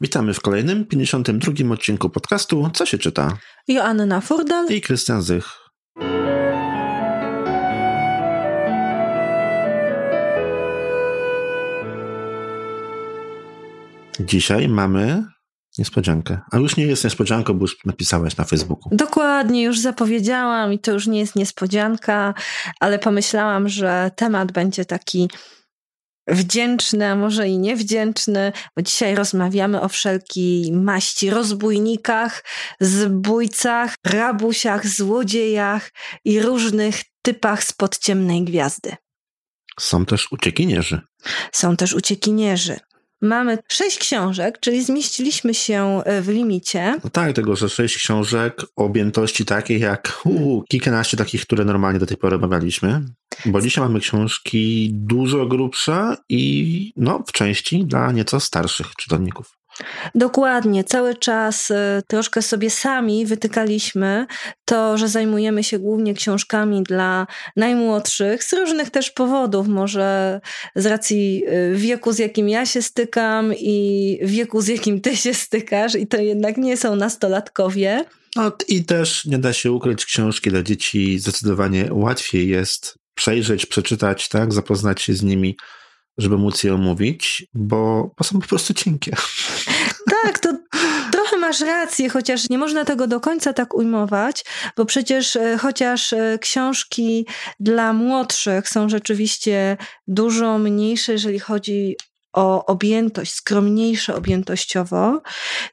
Witamy w kolejnym, 52 odcinku podcastu Co się czyta? Joanna Furdal i Krystian Zych. Dzisiaj mamy niespodziankę. A już nie jest niespodzianką, bo już napisałaś na Facebooku. Dokładnie, już zapowiedziałam i to już nie jest niespodzianka, ale pomyślałam, że temat będzie taki wdzięczny, a może i niewdzięczny, bo dzisiaj rozmawiamy o wszelkiej maści rozbójnikach, zbójcach, rabusiach, złodziejach i różnych typach spod ciemnej gwiazdy. Są też uciekinierzy. Są też uciekinierzy. Mamy sześć książek, czyli zmieściliśmy się e, w limicie. No tak, tego, że sześć książek objętości takiej jak uu, kilkanaście takich, które normalnie do tej pory omawialiśmy. Bo dzisiaj mamy książki dużo grubsze i no, w części dla nieco starszych czytelników. Dokładnie, cały czas y, troszkę sobie sami wytykaliśmy to, że zajmujemy się głównie książkami dla najmłodszych, z różnych też powodów, może z racji y, wieku, z jakim ja się stykam i wieku, z jakim ty się stykasz, i to jednak nie są nastolatkowie. No i też nie da się ukryć, książki dla dzieci zdecydowanie łatwiej jest przejrzeć, przeczytać, tak, zapoznać się z nimi żeby móc je omówić, bo, bo są po prostu cienkie. Tak, to trochę masz rację, chociaż nie można tego do końca tak ujmować, bo przecież e, chociaż e, książki dla młodszych są rzeczywiście dużo mniejsze, jeżeli chodzi o objętość, skromniejsze objętościowo,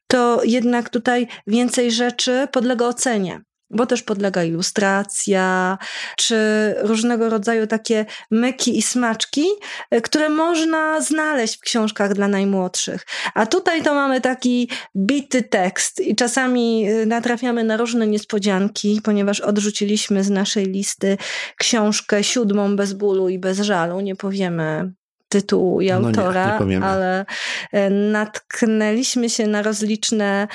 to jednak tutaj więcej rzeczy podlega ocenie bo też podlega ilustracja, czy różnego rodzaju takie myki i smaczki, e, które można znaleźć w książkach dla najmłodszych. A tutaj to mamy taki bity tekst i czasami e, natrafiamy na różne niespodzianki, ponieważ odrzuciliśmy z naszej listy książkę siódmą bez bólu i bez żalu. Nie powiemy tytułu i autora, no nie, nie ale e, natknęliśmy się na rozliczne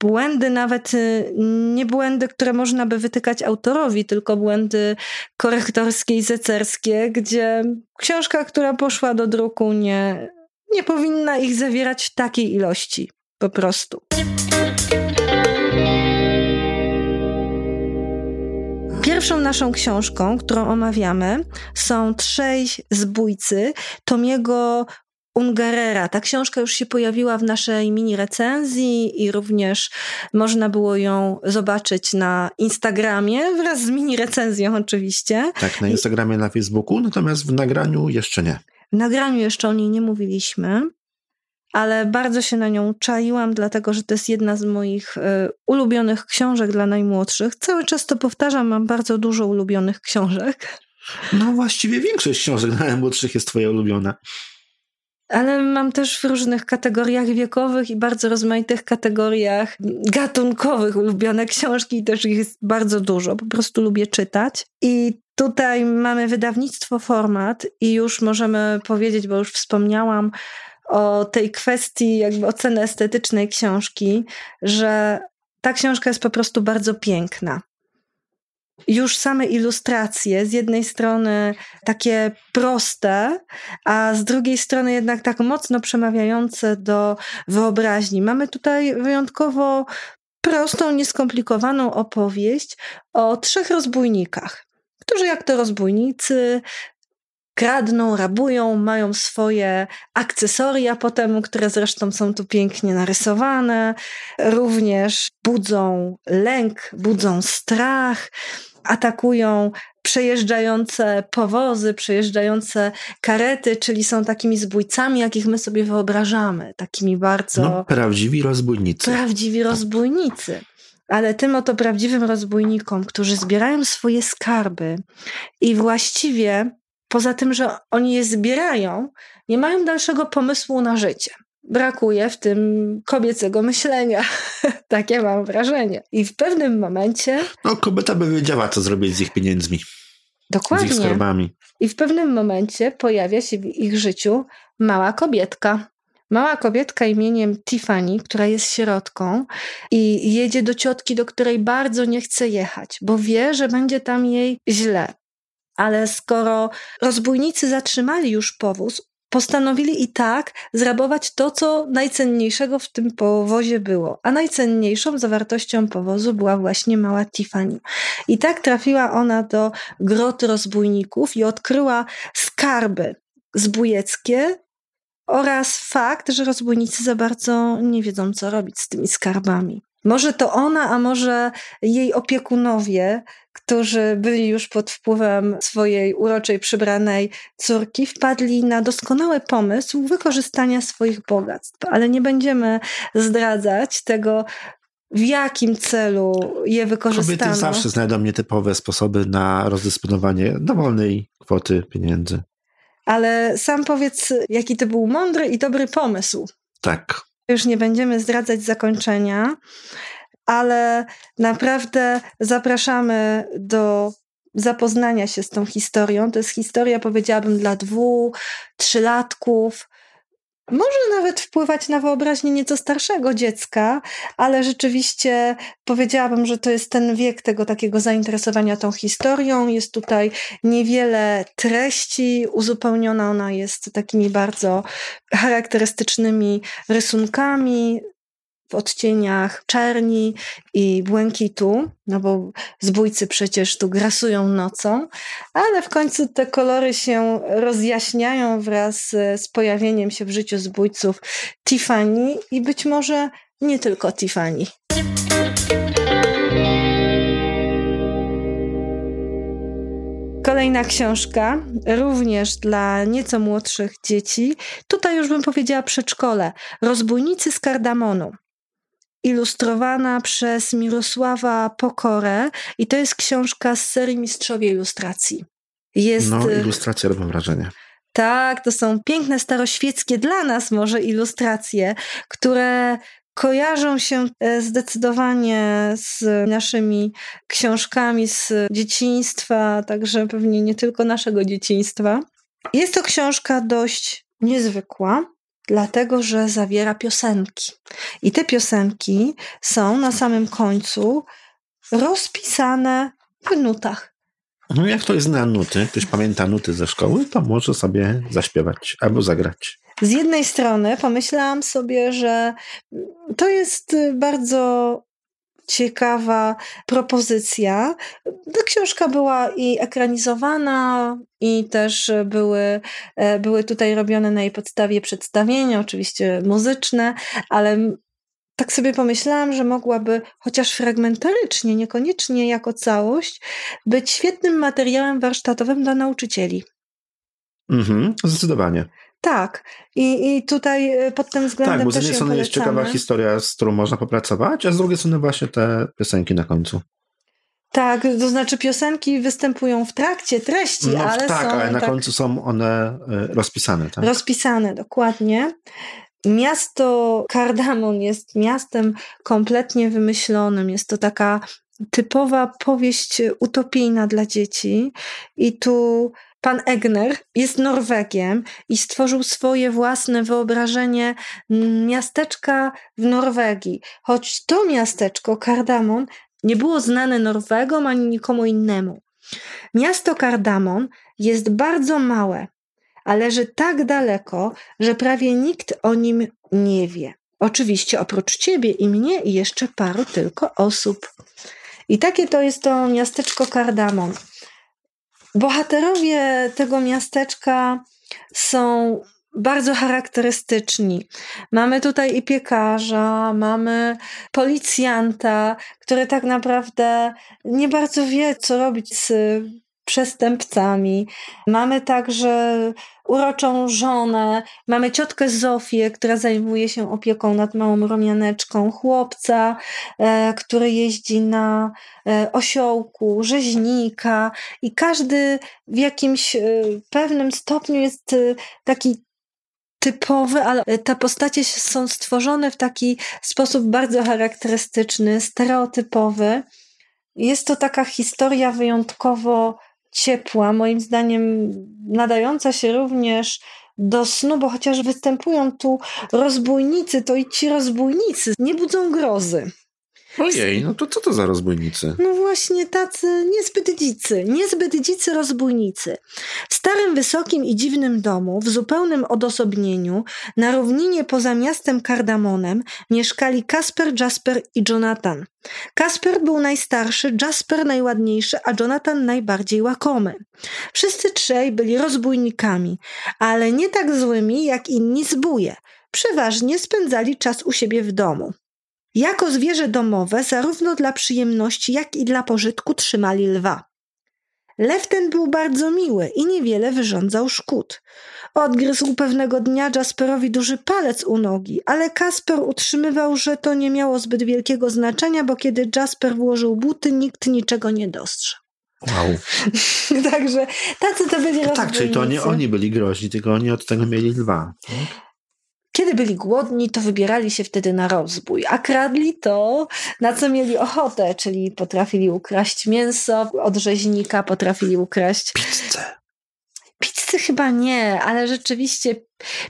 błędy, nawet y, nie błędy, które można by wytykać autorowi, tylko błędy korektorskie i zecerskie, gdzie książka, która poszła do druku, nie, nie powinna ich zawierać w takiej ilości. Po prostu. Pierwszą naszą książką, którą omawiamy, są Trzej zbójcy Tomiego Ungerera. Ta książka już się pojawiła w naszej mini recenzji i również można było ją zobaczyć na Instagramie wraz z mini recenzją oczywiście. Tak, na Instagramie, na Facebooku, natomiast w nagraniu jeszcze nie. W nagraniu jeszcze o niej nie mówiliśmy, ale bardzo się na nią czaiłam, dlatego że to jest jedna z moich y, ulubionych książek dla najmłodszych. Cały czas to powtarzam, mam bardzo dużo ulubionych książek. No właściwie większość książek dla najmłodszych jest twoja ulubiona ale mam też w różnych kategoriach wiekowych i bardzo rozmaitych kategoriach gatunkowych ulubione książki i też ich jest bardzo dużo. Po prostu lubię czytać. I tutaj mamy wydawnictwo Format i już możemy powiedzieć, bo już wspomniałam o tej kwestii jakby oceny estetycznej książki, że ta książka jest po prostu bardzo piękna już same ilustracje, z jednej strony takie proste, a z drugiej strony jednak tak mocno przemawiające do wyobraźni. Mamy tutaj wyjątkowo prostą, nieskomplikowaną opowieść o trzech rozbójnikach, którzy jak to rozbójnicy kradną, rabują, mają swoje akcesoria potem, które zresztą są tu pięknie narysowane, również budzą lęk, budzą strach atakują przejeżdżające powozy, przejeżdżające karety, czyli są takimi zbójcami, jakich my sobie wyobrażamy, takimi bardzo. No, prawdziwi rozbójnicy. Prawdziwi rozbójnicy. Ale tym oto prawdziwym rozbójnikom, którzy zbierają swoje skarby i właściwie poza tym, że oni je zbierają, nie mają dalszego pomysłu na życie brakuje w tym kobiecego myślenia. Takie mam wrażenie. I w pewnym momencie. No, kobieta by wiedziała, co zrobić z ich pieniędzmi. Dokładnie. Z ich skarbami. I w pewnym momencie pojawia się w ich życiu mała kobietka. Mała kobietka imieniem Tiffany, która jest sierotką i jedzie do ciotki, do której bardzo nie chce jechać, bo wie, że będzie tam jej źle. Ale skoro rozbójnicy zatrzymali już powóz, postanowili i tak zrabować to, co najcenniejszego w tym powozie było. A najcenniejszą zawartością powozu była właśnie mała Tiffany. I tak trafiła ona do groty rozbójników i odkryła skarby zbójeckie oraz fakt, że rozbójnicy za bardzo nie wiedzą, co robić z tymi skarbami. Może to ona, a może jej opiekunowie, którzy byli już pod wpływem swojej uroczej przybranej córki, wpadli na doskonały pomysł wykorzystania swoich bogactw. Ale nie będziemy zdradzać tego, w jakim celu je wykorzystano. Kobiety zawsze znajdą nietypowe sposoby na rozdysponowanie dowolnej kwoty pieniędzy. Ale sam powiedz, jaki to był mądry i dobry pomysł. Tak. Już nie będziemy zdradzać zakończenia, ale naprawdę zapraszamy do zapoznania się z tą historią. To jest historia, powiedziałabym, dla dwu, trzylatków, może nawet wpływać na wyobraźnię nieco starszego dziecka, ale rzeczywiście powiedziałabym, że to jest ten wiek tego takiego zainteresowania tą historią. Jest tutaj niewiele treści, uzupełniona ona jest takimi bardzo charakterystycznymi rysunkami, w odcieniach czerni i błękitu, no bo zbójcy przecież tu grasują nocą, ale w końcu te kolory się rozjaśniają wraz z pojawieniem się w życiu zbójców Tiffany i być może nie tylko Tiffany. Kolejna książka, również dla nieco młodszych dzieci. Tutaj już bym powiedziała przedszkole. Rozbójnicy z kardamonu ilustrowana przez Mirosława Pokorę i to jest książka z serii Mistrzowie Ilustracji. Jest, no, y, ilustracje robią wrażenie. Tak, to są piękne, staroświeckie dla nas może ilustracje, które kojarzą się e, zdecydowanie z naszymi książkami z dzieciństwa, także pewnie nie tylko naszego dzieciństwa. Jest to książka dość niezwykła, dlatego że zawiera piosenki. I te piosenki są na samym końcu rozpisane w nutach. No jak to jest na nuty, ktoś pamięta nuty ze szkoły, to może sobie zaśpiewać albo zagrać. Z jednej strony pomyślałam sobie, że to jest bardzo ciekawa propozycja. Ta książka była i ekranizowana, i też były, e, były tutaj robione na jej podstawie przedstawienia, oczywiście muzyczne, ale tak sobie pomyślałam, że mogłaby chociaż fragmentarycznie, niekoniecznie jako całość, być świetnym materiałem warsztatowym dla nauczycieli. Mhm, zdecydowanie. Tak. I, I tutaj e, pod tym względem. Tak, bo z jednej strony jest ciekawa historia, z którą można popracować, a z drugiej strony właśnie te piosenki na końcu. Tak, to znaczy piosenki występują w trakcie treści, no, ale tak, są. ale na tak, końcu są one e, rozpisane. Tak? Rozpisane, dokładnie. Miasto Kardamon jest miastem kompletnie wymyślonym. Jest to taka typowa powieść utopijna dla dzieci. I tu Pan Egner jest Norwegiem i stworzył swoje własne wyobrażenie miasteczka w Norwegii. Choć to miasteczko, Kardamon, nie było znane Norwegom ani nikomu innemu. Miasto Kardamon jest bardzo małe, a leży tak daleko, że prawie nikt o nim nie wie. Oczywiście oprócz ciebie i mnie i jeszcze paru tylko osób. I takie to jest to miasteczko Kardamon. Bohaterowie tego miasteczka są bardzo charakterystyczni. Mamy tutaj i piekarza, mamy policjanta, który tak naprawdę nie bardzo wie, co robić z przestępcami. Mamy także uroczą żonę, mamy ciotkę Zofię, która zajmuje się opieką nad małą Romianeczką, chłopca, e, który jeździ na e, osiołku, rzeźnika i każdy w jakimś e, pewnym stopniu jest taki typowy, ale te postacie są stworzone w taki sposób bardzo charakterystyczny, stereotypowy. Jest to taka historia wyjątkowo ciepła, moim zdaniem nadająca się również do snu, bo chociaż występują tu rozbójnicy, to i ci rozbójnicy nie budzą grozy. Ojej, no to co to za rozbójnicy? No właśnie tacy niezbyt dzicy, niezbyt dzicy rozbójnicy. W starym, wysokim i dziwnym domu, w zupełnym odosobnieniu, na równinie poza miastem Kardamonem, mieszkali Kasper, Jasper i Jonathan. Kasper był najstarszy, Jasper najładniejszy, a Jonathan najbardziej łakomy. Wszyscy trzej byli rozbójnikami, ale nie tak złymi jak inni zbóje. Przeważnie spędzali czas u siebie w domu. Jako zwierzę domowe, zarówno dla przyjemności, jak i dla pożytku trzymali lwa. Lew ten był bardzo miły i niewiele wyrządzał szkód. Odgryzł pewnego dnia Jasperowi duży palec u nogi, ale Kasper utrzymywał, że to nie miało zbyt wielkiego znaczenia, bo kiedy Jasper włożył buty, nikt niczego nie dostrzegł. Wow. Także tacy to byli no Tak, czyli to nie oni byli groźni, tylko oni od tego mieli lwa. Kiedy byli głodni, to wybierali się wtedy na rozbój, a kradli to, na co mieli ochotę, czyli potrafili ukraść mięso od rzeźnika, potrafili ukraść. Pizzę. Pizzy chyba nie, ale rzeczywiście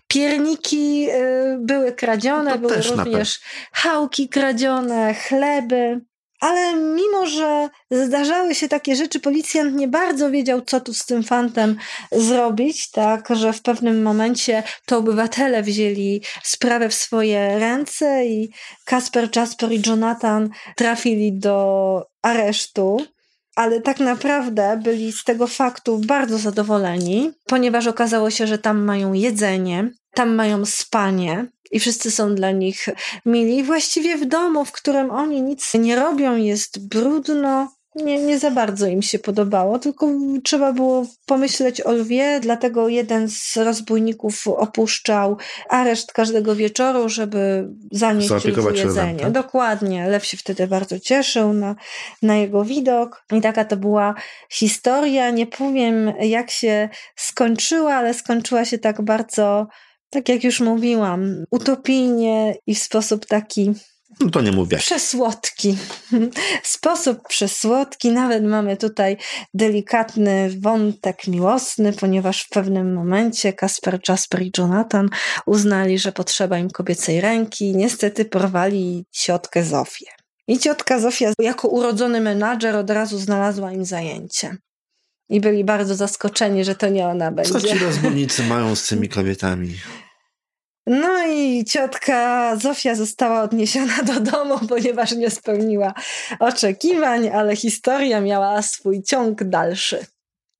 pierniki y, były kradzione, no były również chałki kradzione, chleby. Ale mimo, że zdarzały się takie rzeczy, policjant nie bardzo wiedział, co tu z tym fantem zrobić, tak, że w pewnym momencie to obywatele wzięli sprawę w swoje ręce i Kasper, Jasper i Jonathan trafili do aresztu. Ale tak naprawdę byli z tego faktu bardzo zadowoleni, ponieważ okazało się, że tam mają jedzenie, tam mają spanie i wszyscy są dla nich mili. Właściwie w domu, w którym oni nic nie robią, jest brudno, nie, nie za bardzo im się podobało, tylko trzeba było pomyśleć o lwie, dlatego jeden z rozbójników opuszczał areszt każdego wieczoru, żeby zanieść lwu jedzenie. tak? Dokładnie. Lew się wtedy bardzo cieszył na, na jego widok. I taka to była historia. Nie powiem, jak się skończyła, ale skończyła się tak bardzo, tak jak już mówiłam, utopijnie i w sposób taki no to nie mówię. Przesłodki. Sposób przesłodki. Nawet mamy tutaj delikatny wątek miłosny, ponieważ w pewnym momencie Kasper, Jasper i Jonathan uznali, że potrzeba im kobiecej ręki. Niestety porwali ciotkę Zofię. I ciotka Zofia jako urodzony menadżer od razu znalazła im zajęcie. I byli bardzo zaskoczeni, że to nie ona będzie. Co ci rozbójnicy mają z tymi kobietami? No i ciotka Zofia została odniesiona do domu, ponieważ nie spełniła oczekiwań, ale historia miała swój ciąg dalszy.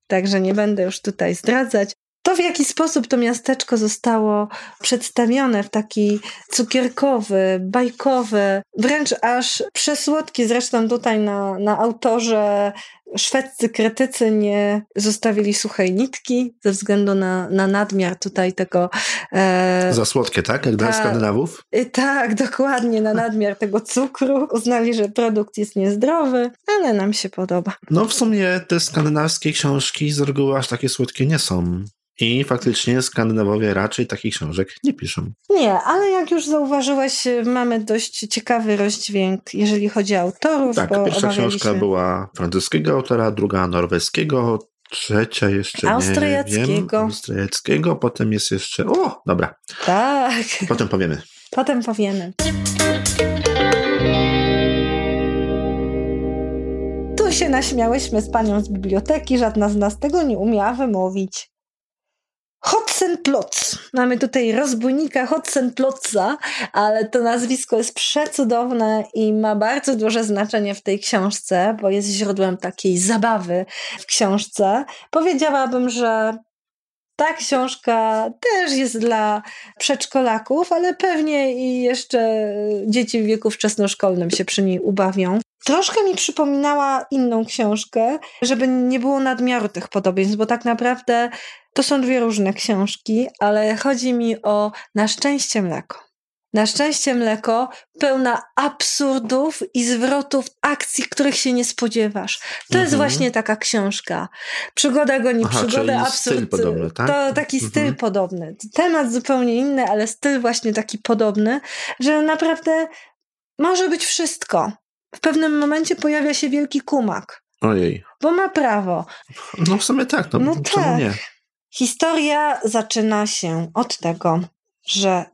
Także nie będę już tutaj zdradzać. To, w jaki sposób to miasteczko zostało przedstawione w taki cukierkowy, bajkowy, wręcz aż przesłodki, zresztą tutaj na, na autorze szwedzcy krytycy nie zostawili suchej nitki ze względu na, na nadmiar tutaj tego. E, Za słodkie, tak? Jak ta, dla Skandynawów? Y, tak, dokładnie, na nadmiar tego cukru. Uznali, że produkt jest niezdrowy, ale nam się podoba. No w sumie te skandynawskie książki z reguły aż takie słodkie nie są. I faktycznie Skandynawowie raczej takich książek nie piszą. Nie, ale jak już zauważyłeś, mamy dość ciekawy rozdźwięk, jeżeli chodzi o autorów. Tak, pierwsza książka była francuskiego autora, druga norweskiego, trzecia jeszcze austriackiego. nie wiem. Austriackiego. Potem jest jeszcze... O, dobra. Tak. Potem powiemy. Potem powiemy. Tu się naśmiałyśmy z panią z biblioteki, żadna z nas tego nie umiała wymówić. Hotzenplotz. Mamy tutaj rozbójnika Hotzenplotza, ale to nazwisko jest przecudowne i ma bardzo duże znaczenie w tej książce, bo jest źródłem takiej zabawy w książce. Powiedziałabym, że ta książka też jest dla przedszkolaków, ale pewnie i jeszcze dzieci w wieku wczesnoszkolnym się przy niej ubawią. Troszkę mi przypominała inną książkę, żeby nie było nadmiaru tych podobieństw, bo tak naprawdę to są dwie różne książki, ale chodzi mi o Na szczęście mleko. Na szczęście mleko pełna absurdów i zwrotów akcji, których się nie spodziewasz. To jest mhm. właśnie taka książka. Przygoda goni Aha, przygodę, absurd. Styl podobny, tak? To taki mhm. styl podobny. Temat zupełnie inny, ale styl właśnie taki podobny, że naprawdę może być wszystko. W pewnym momencie pojawia się wielki kumak. Ojej. Bo ma prawo. No w sumie tak, no, no czemu tak. nie? Historia zaczyna się od tego, że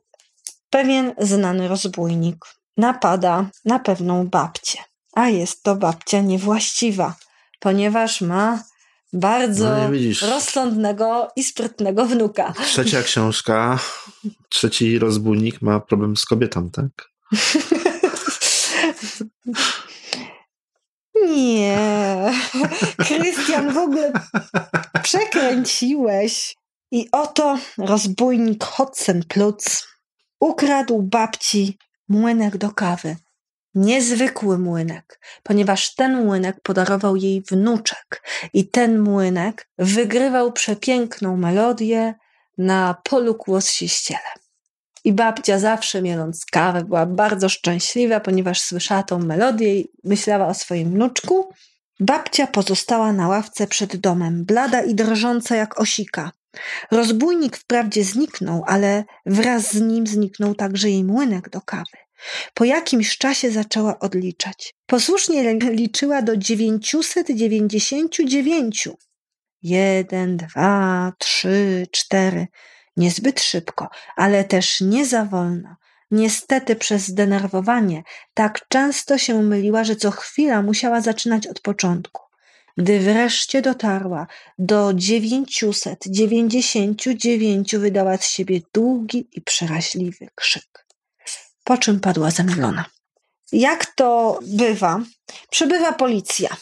pewien znany rozbójnik napada na pewną babcię. A jest to babcia niewłaściwa, ponieważ ma bardzo No rozsądnego i sprytnego wnuka. Trzecia książka, trzeci rozbójnik ma problem z kobietą, tak? Nie, Krystian, w ogóle przekręciłeś. I oto rozbójnik Hotzenplutz ukradł babci młynek do kawy. Niezwykły młynek, ponieważ ten młynek podarował jej wnuczek i ten młynek wygrywał przepiękną melodię na polu kłos się ściele. I babcia zawsze mieląc kawę była bardzo szczęśliwa, ponieważ słyszała tą melodię i myślała o swoim wnuczku. Babcia pozostała na ławce przed domem, blada i drżąca jak osika. Rozbójnik wprawdzie zniknął, ale wraz z nim zniknął także jej młynek do kawy. Po jakimś czasie zaczęła odliczać. Posłusznie liczyła do 999. Jeden, dwa, trzy, cztery. Niezbyt szybko, ale też nie za wolno. Niestety przez zdenerwowanie tak często się myliła, że co chwila musiała zaczynać od początku. Gdy wreszcie dotarła do 999, wydała z siebie długi i przeraźliwy krzyk. Po czym padła zemdlona. Jak to bywa? Przybywa policja.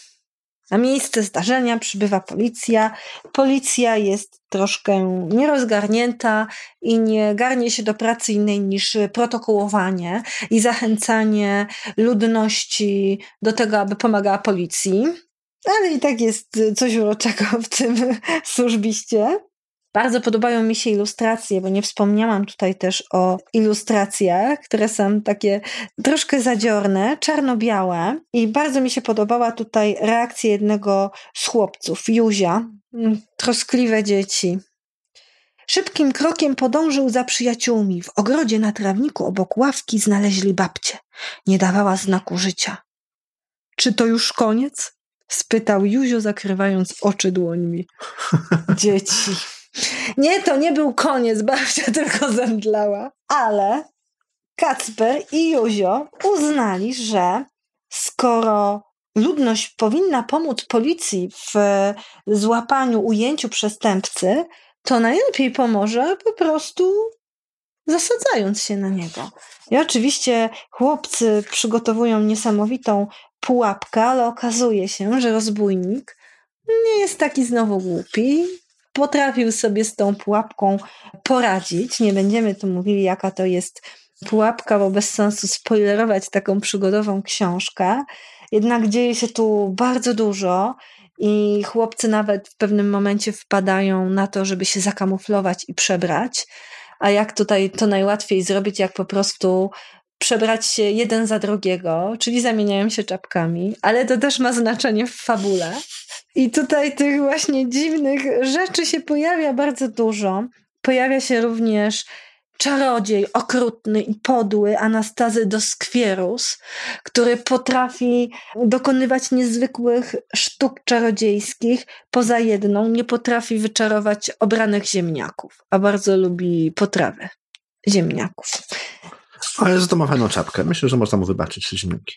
Na miejsce zdarzenia przybywa policja. Policja jest troszkę nierozgarnięta i nie garnie się do pracy innej niż protokołowanie i zachęcanie ludności do tego, aby pomagała policji. Ale i tak jest coś uroczego w tym służbiście. Bardzo podobają mi się ilustracje, bo nie wspomniałam tutaj też o ilustracjach, które są takie troszkę zadziorne, czarno-białe. I bardzo mi się podobała tutaj reakcja jednego z chłopców, Juzia. Troskliwe dzieci. Szybkim krokiem podążył za przyjaciółmi. W ogrodzie na trawniku obok ławki znaleźli babcię. Nie dawała znaku życia. Czy to już koniec? spytał Juzio, zakrywając oczy dłońmi. Dzieci. Nie, to nie był koniec, babcia tylko zemdlała. Ale Kacper i Juzio uznali, że skoro ludność powinna pomóc policji w złapaniu, ujęciu przestępcy, to najlepiej pomoże po prostu zasadzając się na niego. I oczywiście chłopcy przygotowują niesamowitą pułapkę, ale okazuje się, że rozbójnik nie jest taki znowu głupi. Potrafił sobie z tą pułapką poradzić. Nie będziemy tu mówili, jaka to jest pułapka, bo bez sensu spoilerować taką przygodową książkę. Jednak dzieje się tu bardzo dużo i chłopcy nawet w pewnym momencie wpadają na to, żeby się zakamuflować i przebrać. A jak tutaj to najłatwiej zrobić, jak po prostu przebrać się jeden za drugiego, czyli zamieniają się czapkami, ale to też ma znaczenie w fabule. I tutaj tych właśnie dziwnych rzeczy się pojawia bardzo dużo. Pojawia się również czarodziej okrutny i podły Anastazy Doskwierus, który potrafi dokonywać niezwykłych sztuk czarodziejskich. Poza jedną nie potrafi wyczarować obranych ziemniaków, a bardzo lubi potrawę ziemniaków. Ale za to ma fajną czapkę. Myślę, że można mu wybaczyć ziemniaki.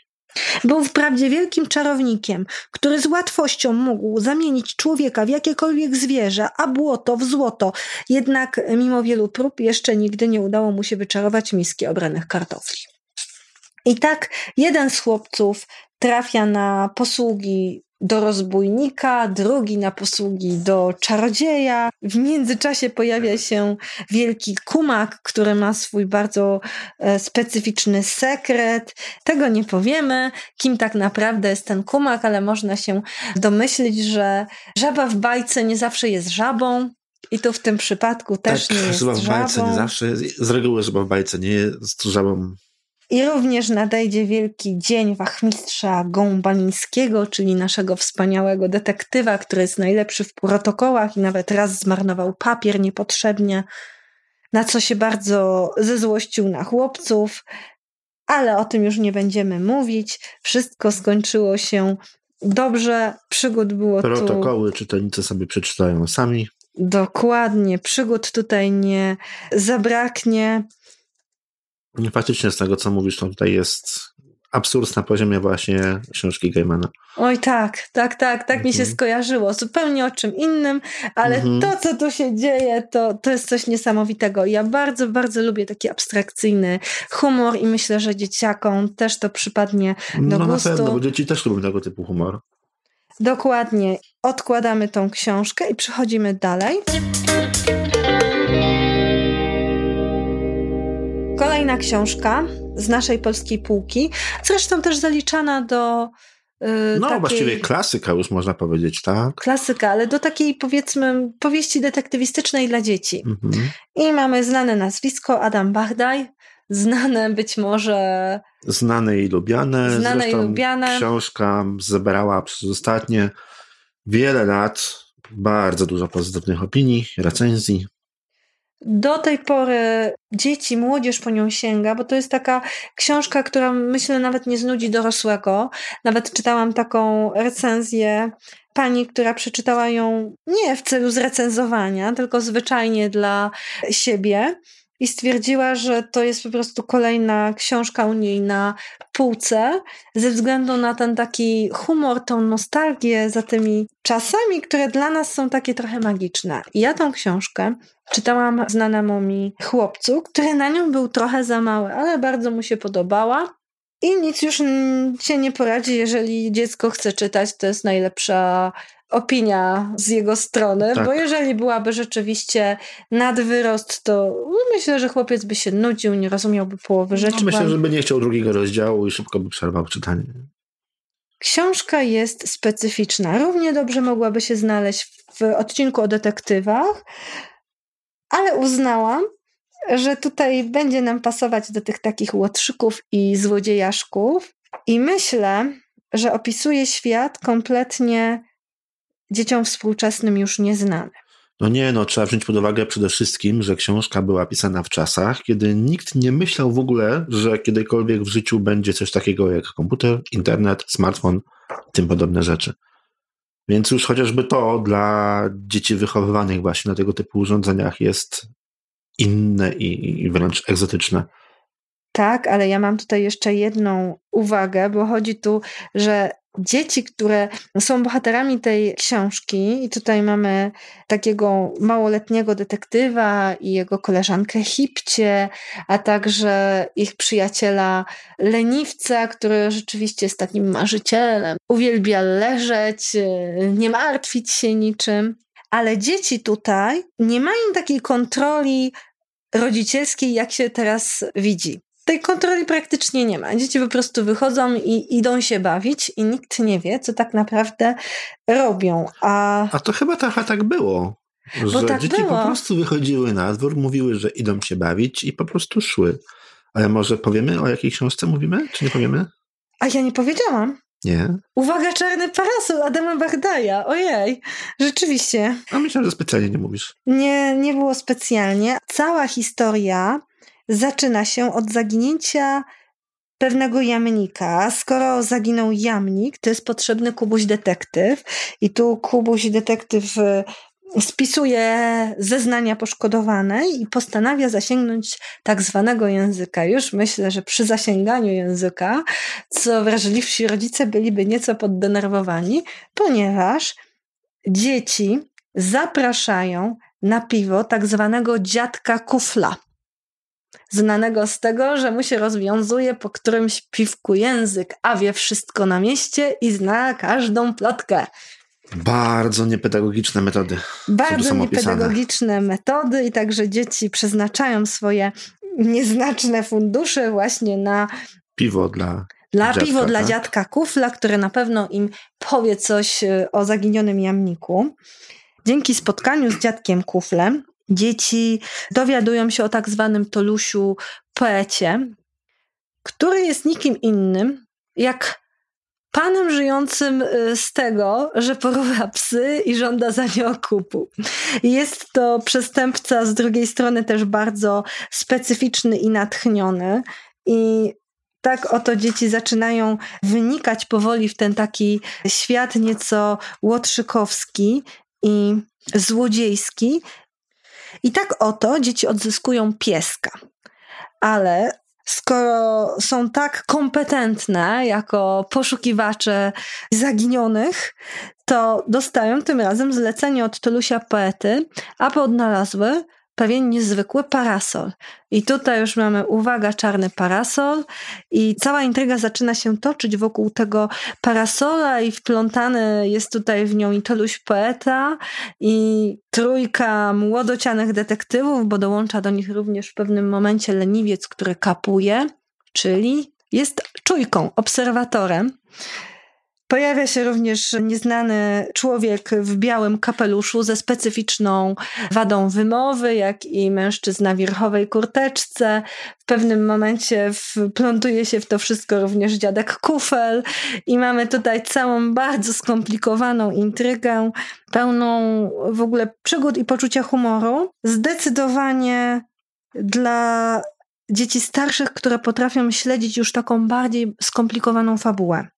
Był wprawdzie wielkim czarownikiem, który z łatwością mógł zamienić człowieka w jakiekolwiek zwierzę, a błoto w złoto. Jednak mimo wielu prób jeszcze nigdy nie udało mu się wyczarować miski obranych kartofli. I tak jeden z chłopców trafia na posługi do rozbójnika, drugi na posługi do czarodzieja. W międzyczasie pojawia się wielki kumak, który ma swój bardzo e, specyficzny sekret. Tego nie powiemy, kim tak naprawdę jest ten kumak, ale można się domyślić, że żaba w bajce nie zawsze jest żabą. I tu w tym przypadku też tak, nie jest żaba w bajce żabą. nie zawsze, z reguły żaba w bajce nie jest żabą I również nadejdzie wielki dzień wachmistrza Gąbanińskiego, czyli naszego wspaniałego detektywa, który jest najlepszy w protokołach i nawet raz zmarnował papier niepotrzebnie, na co się bardzo zezłościł na chłopców, ale o tym już nie będziemy mówić. Wszystko skończyło się dobrze, przygód było tu protokoły, czytelnicy sobie przeczytają sami. dokładnie, przygód tutaj nie zabraknie. Faktycznie z tego, co mówisz, to tutaj jest absurd na poziomie właśnie książki Gaimana. Oj tak, tak, tak, tak mi się Mhm. skojarzyło. Zupełnie o czym innym, ale Mhm. to, co tu się dzieje, to, to jest coś niesamowitego. Ja bardzo, bardzo lubię taki abstrakcyjny humor i myślę, że dzieciakom też to przypadnie do No na gustu. pewno, bo dzieci też lubią tego typu humor. Dokładnie. Odkładamy tą książkę i przechodzimy dalej. Kolejna książka z naszej polskiej półki, zresztą też zaliczana do yy, No takiej właściwie klasyka już można powiedzieć, tak? klasyka, ale do takiej powiedzmy powieści detektywistycznej dla dzieci. Mhm. I mamy znane nazwisko Adam Bardaj, znane być może Znane i lubiane. Znane i Zresztą lubiane. Książka zebrała przez ostatnie wiele lat bardzo dużo pozytywnych opinii, recenzji. Do tej pory dzieci, młodzież po nią sięga, bo to jest taka książka, która myślę nawet nie znudzi dorosłego. Nawet czytałam taką recenzję pani, która przeczytała ją nie w celu zrecenzowania, tylko zwyczajnie dla siebie. I stwierdziła, że to jest po prostu kolejna książka u niej na półce, ze względu na ten taki humor, tą nostalgię za tymi czasami, które dla nas są takie trochę magiczne. I ja tą książkę czytałam znanemu mi chłopcu, który na nią był trochę za mały, ale bardzo mu się podobała. I nic już się nie poradzi, jeżeli dziecko chce czytać, to jest najlepsza opinia z jego strony, Tak. bo jeżeli byłaby rzeczywiście nadwyrost, to myślę, że chłopiec by się nudził, nie rozumiałby połowy rzeczy. No, myślę, że by nie chciał drugiego rozdziału i szybko by przerwał czytanie. Książka jest specyficzna. Równie dobrze mogłaby się znaleźć w odcinku o detektywach, ale uznałam, że tutaj będzie nam pasować do tych takich łotrzyków i złodziejaszków. I myślę, że opisuje świat kompletnie dzieciom współczesnym już nieznany. No nie, no trzeba wziąć pod uwagę przede wszystkim, że książka była pisana w czasach, kiedy nikt nie myślał w ogóle, że kiedykolwiek w życiu będzie coś takiego jak komputer, internet, smartfon, tym podobne rzeczy. Więc już chociażby to dla dzieci wychowywanych właśnie na tego typu urządzeniach jest inne i, i wręcz egzotyczne. Tak, ale ja mam tutaj jeszcze jedną uwagę, bo chodzi tu, że dzieci, które są bohaterami tej książki, i tutaj mamy takiego małoletniego detektywa i jego koleżankę Hipcie, a także ich przyjaciela leniwca, który rzeczywiście jest takim marzycielem, uwielbia leżeć, nie martwić się niczym. Ale dzieci tutaj nie mają takiej kontroli rodzicielskiej, jak się teraz widzi. Tej kontroli praktycznie nie ma. Dzieci po prostu wychodzą i idą się bawić, i nikt nie wie, co tak naprawdę robią. A A to chyba trochę tak było. Że tak dzieci było. po prostu wychodziły na dwór, mówiły, że idą się bawić i po prostu szły. Ale może powiemy, o jakiej książce mówimy, czy nie powiemy? A ja nie powiedziałam. Nie. Uwaga, czarny parasol Adama Bagdaja. Ojej, rzeczywiście. A myślę, że specjalnie nie mówisz. Nie, nie było specjalnie. Cała historia zaczyna się od zaginięcia pewnego jamnika. Skoro zaginął jamnik, to jest potrzebny Kubuś detektyw. I tu Kubuś detektyw y, spisuje zeznania poszkodowanej i postanawia zasięgnąć tak zwanego języka. Już myślę, że przy zasięganiu języka, co wrażliwsi rodzice byliby nieco poddenerwowani, ponieważ dzieci zapraszają na piwo tak zwanego dziadka kufla. Znanego z tego, że mu się rozwiązuje po którymś piwku język, a wie wszystko na mieście i zna każdą plotkę. Bardzo niepedagogiczne metody. Bardzo niepedagogiczne metody i także dzieci przeznaczają swoje nieznaczne fundusze właśnie na Piwo dla. Dla Dziadka, piwo dla tak? dziadka Kufla, który na pewno im powie coś e, o zaginionym jamniku. Dzięki spotkaniu z dziadkiem Kuflem dzieci dowiadują się o tak zwanym Tolusiu poecie, który jest nikim innym jak panem żyjącym e, z tego, że porywa psy i żąda za nie okupu. Jest to przestępca z drugiej strony też bardzo specyficzny i natchniony i tak oto dzieci zaczynają wynikać powoli w ten taki świat nieco łotrzykowski i złodziejski. I tak oto dzieci odzyskują pieska. Ale skoro są tak kompetentne jako poszukiwacze zaginionych, to dostają tym razem zlecenie od Tulusia poety, aby odnalazły pewien niezwykły parasol. I tutaj już mamy, uwaga, czarny parasol i cała intryga zaczyna się toczyć wokół tego parasola i wplątany jest tutaj w nią i Toluś poeta i trójka młodocianych detektywów, bo dołącza do nich również w pewnym momencie leniwiec, który kapuje, czyli jest czujką, obserwatorem. Pojawia się również nieznany człowiek w białym kapeluszu ze specyficzną wadą wymowy, jak i mężczyzna w wierchowej kurteczce. W pewnym momencie wplątuje się w to wszystko również dziadek Kufel i mamy tutaj całą bardzo skomplikowaną intrygę, pełną w ogóle przygód i poczucia humoru. Zdecydowanie dla dzieci starszych, które potrafią śledzić już taką bardziej skomplikowaną fabułę.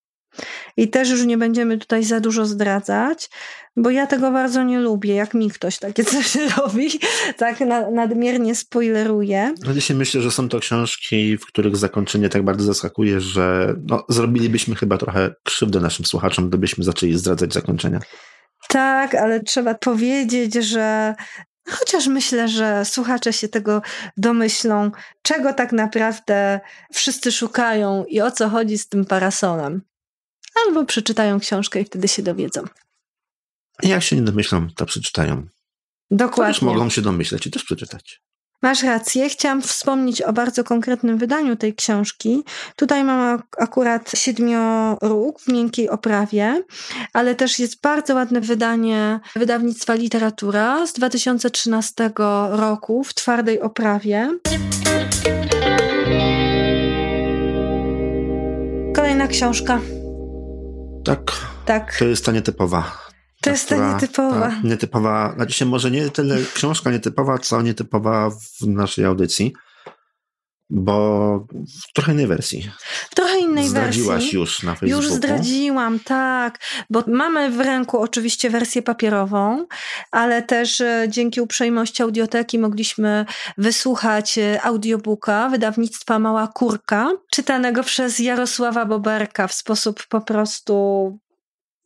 I też już nie będziemy tutaj za dużo zdradzać, bo ja tego bardzo nie lubię, jak mi ktoś takie coś robi, tak nadmiernie spoileruje. No dzisiaj myślę, że są to książki, w których zakończenie tak bardzo zaskakuje, że no, zrobilibyśmy chyba trochę krzywdę naszym słuchaczom, gdybyśmy zaczęli zdradzać zakończenia. Tak, ale trzeba powiedzieć, że Chociaż myślę, że słuchacze się tego domyślą, czego tak naprawdę wszyscy szukają i o co chodzi z tym parasolem albo przeczytają książkę i wtedy się dowiedzą. Jak się nie domyślą, to przeczytają. Dokładnie. Też mogą się domyśleć i też przeczytać. Masz rację. Chciałam wspomnieć o bardzo konkretnym wydaniu tej książki. Tutaj mam akurat siedmioróg w miękkiej oprawie, ale też jest bardzo ładne wydanie wydawnictwa Literatura z 2013 roku w twardej oprawie. Kolejna książka. Tak. Tak. To jest ta nietypowa. To jest ta nietypowa. Ta nietypowa, znaczy może nie tyle książka nietypowa, co nietypowa w naszej audycji, bo w trochę innej wersji. W trochę innej Zdradziłaś wersji. już na Facebooku. Już zdradziłam, tak, bo mamy w ręku oczywiście wersję papierową, ale też e, dzięki uprzejmości audioteki mogliśmy wysłuchać e, audiobooka wydawnictwa Mała Kurka, czytanego przez Jarosława Boberka w sposób po prostu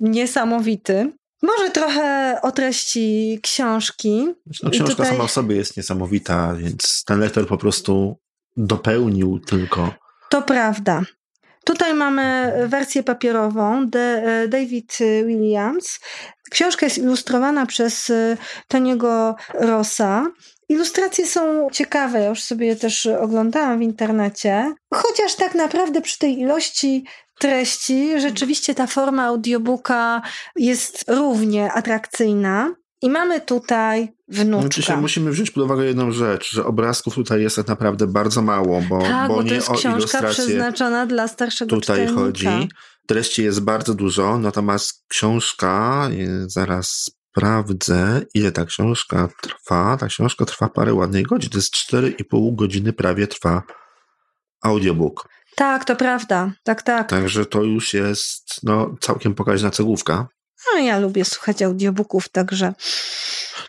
niesamowity. Może trochę o treści książki. No, książka tutaj... sama w sobie jest niesamowita, więc ten lektor po prostu dopełnił tylko. To prawda. Tutaj mamy wersję papierową De, David Williams. Książka jest ilustrowana przez Toniego Rossa. Ilustracje są ciekawe, ja już sobie też oglądałam w internecie. Chociaż tak naprawdę przy tej ilości treści rzeczywiście ta forma audiobooka jest równie atrakcyjna. I mamy tutaj wnuczka. Dzisiaj musimy wziąć pod uwagę jedną rzecz, że obrazków tutaj jest tak naprawdę bardzo mało, bo, tak, bo, bo to jest o książka przeznaczona dla starszego Tutaj czytelnika. chodzi. Treści jest bardzo dużo, natomiast książka, zaraz sprawdzę, ile ta książka trwa. Ta książka trwa parę ładnej godzin. To jest 4,5 godziny prawie trwa audiobook. Tak, to prawda. Tak, tak. Także to już jest no, całkiem pokaźna cegłówka. No, ja lubię słuchać audiobooków, także.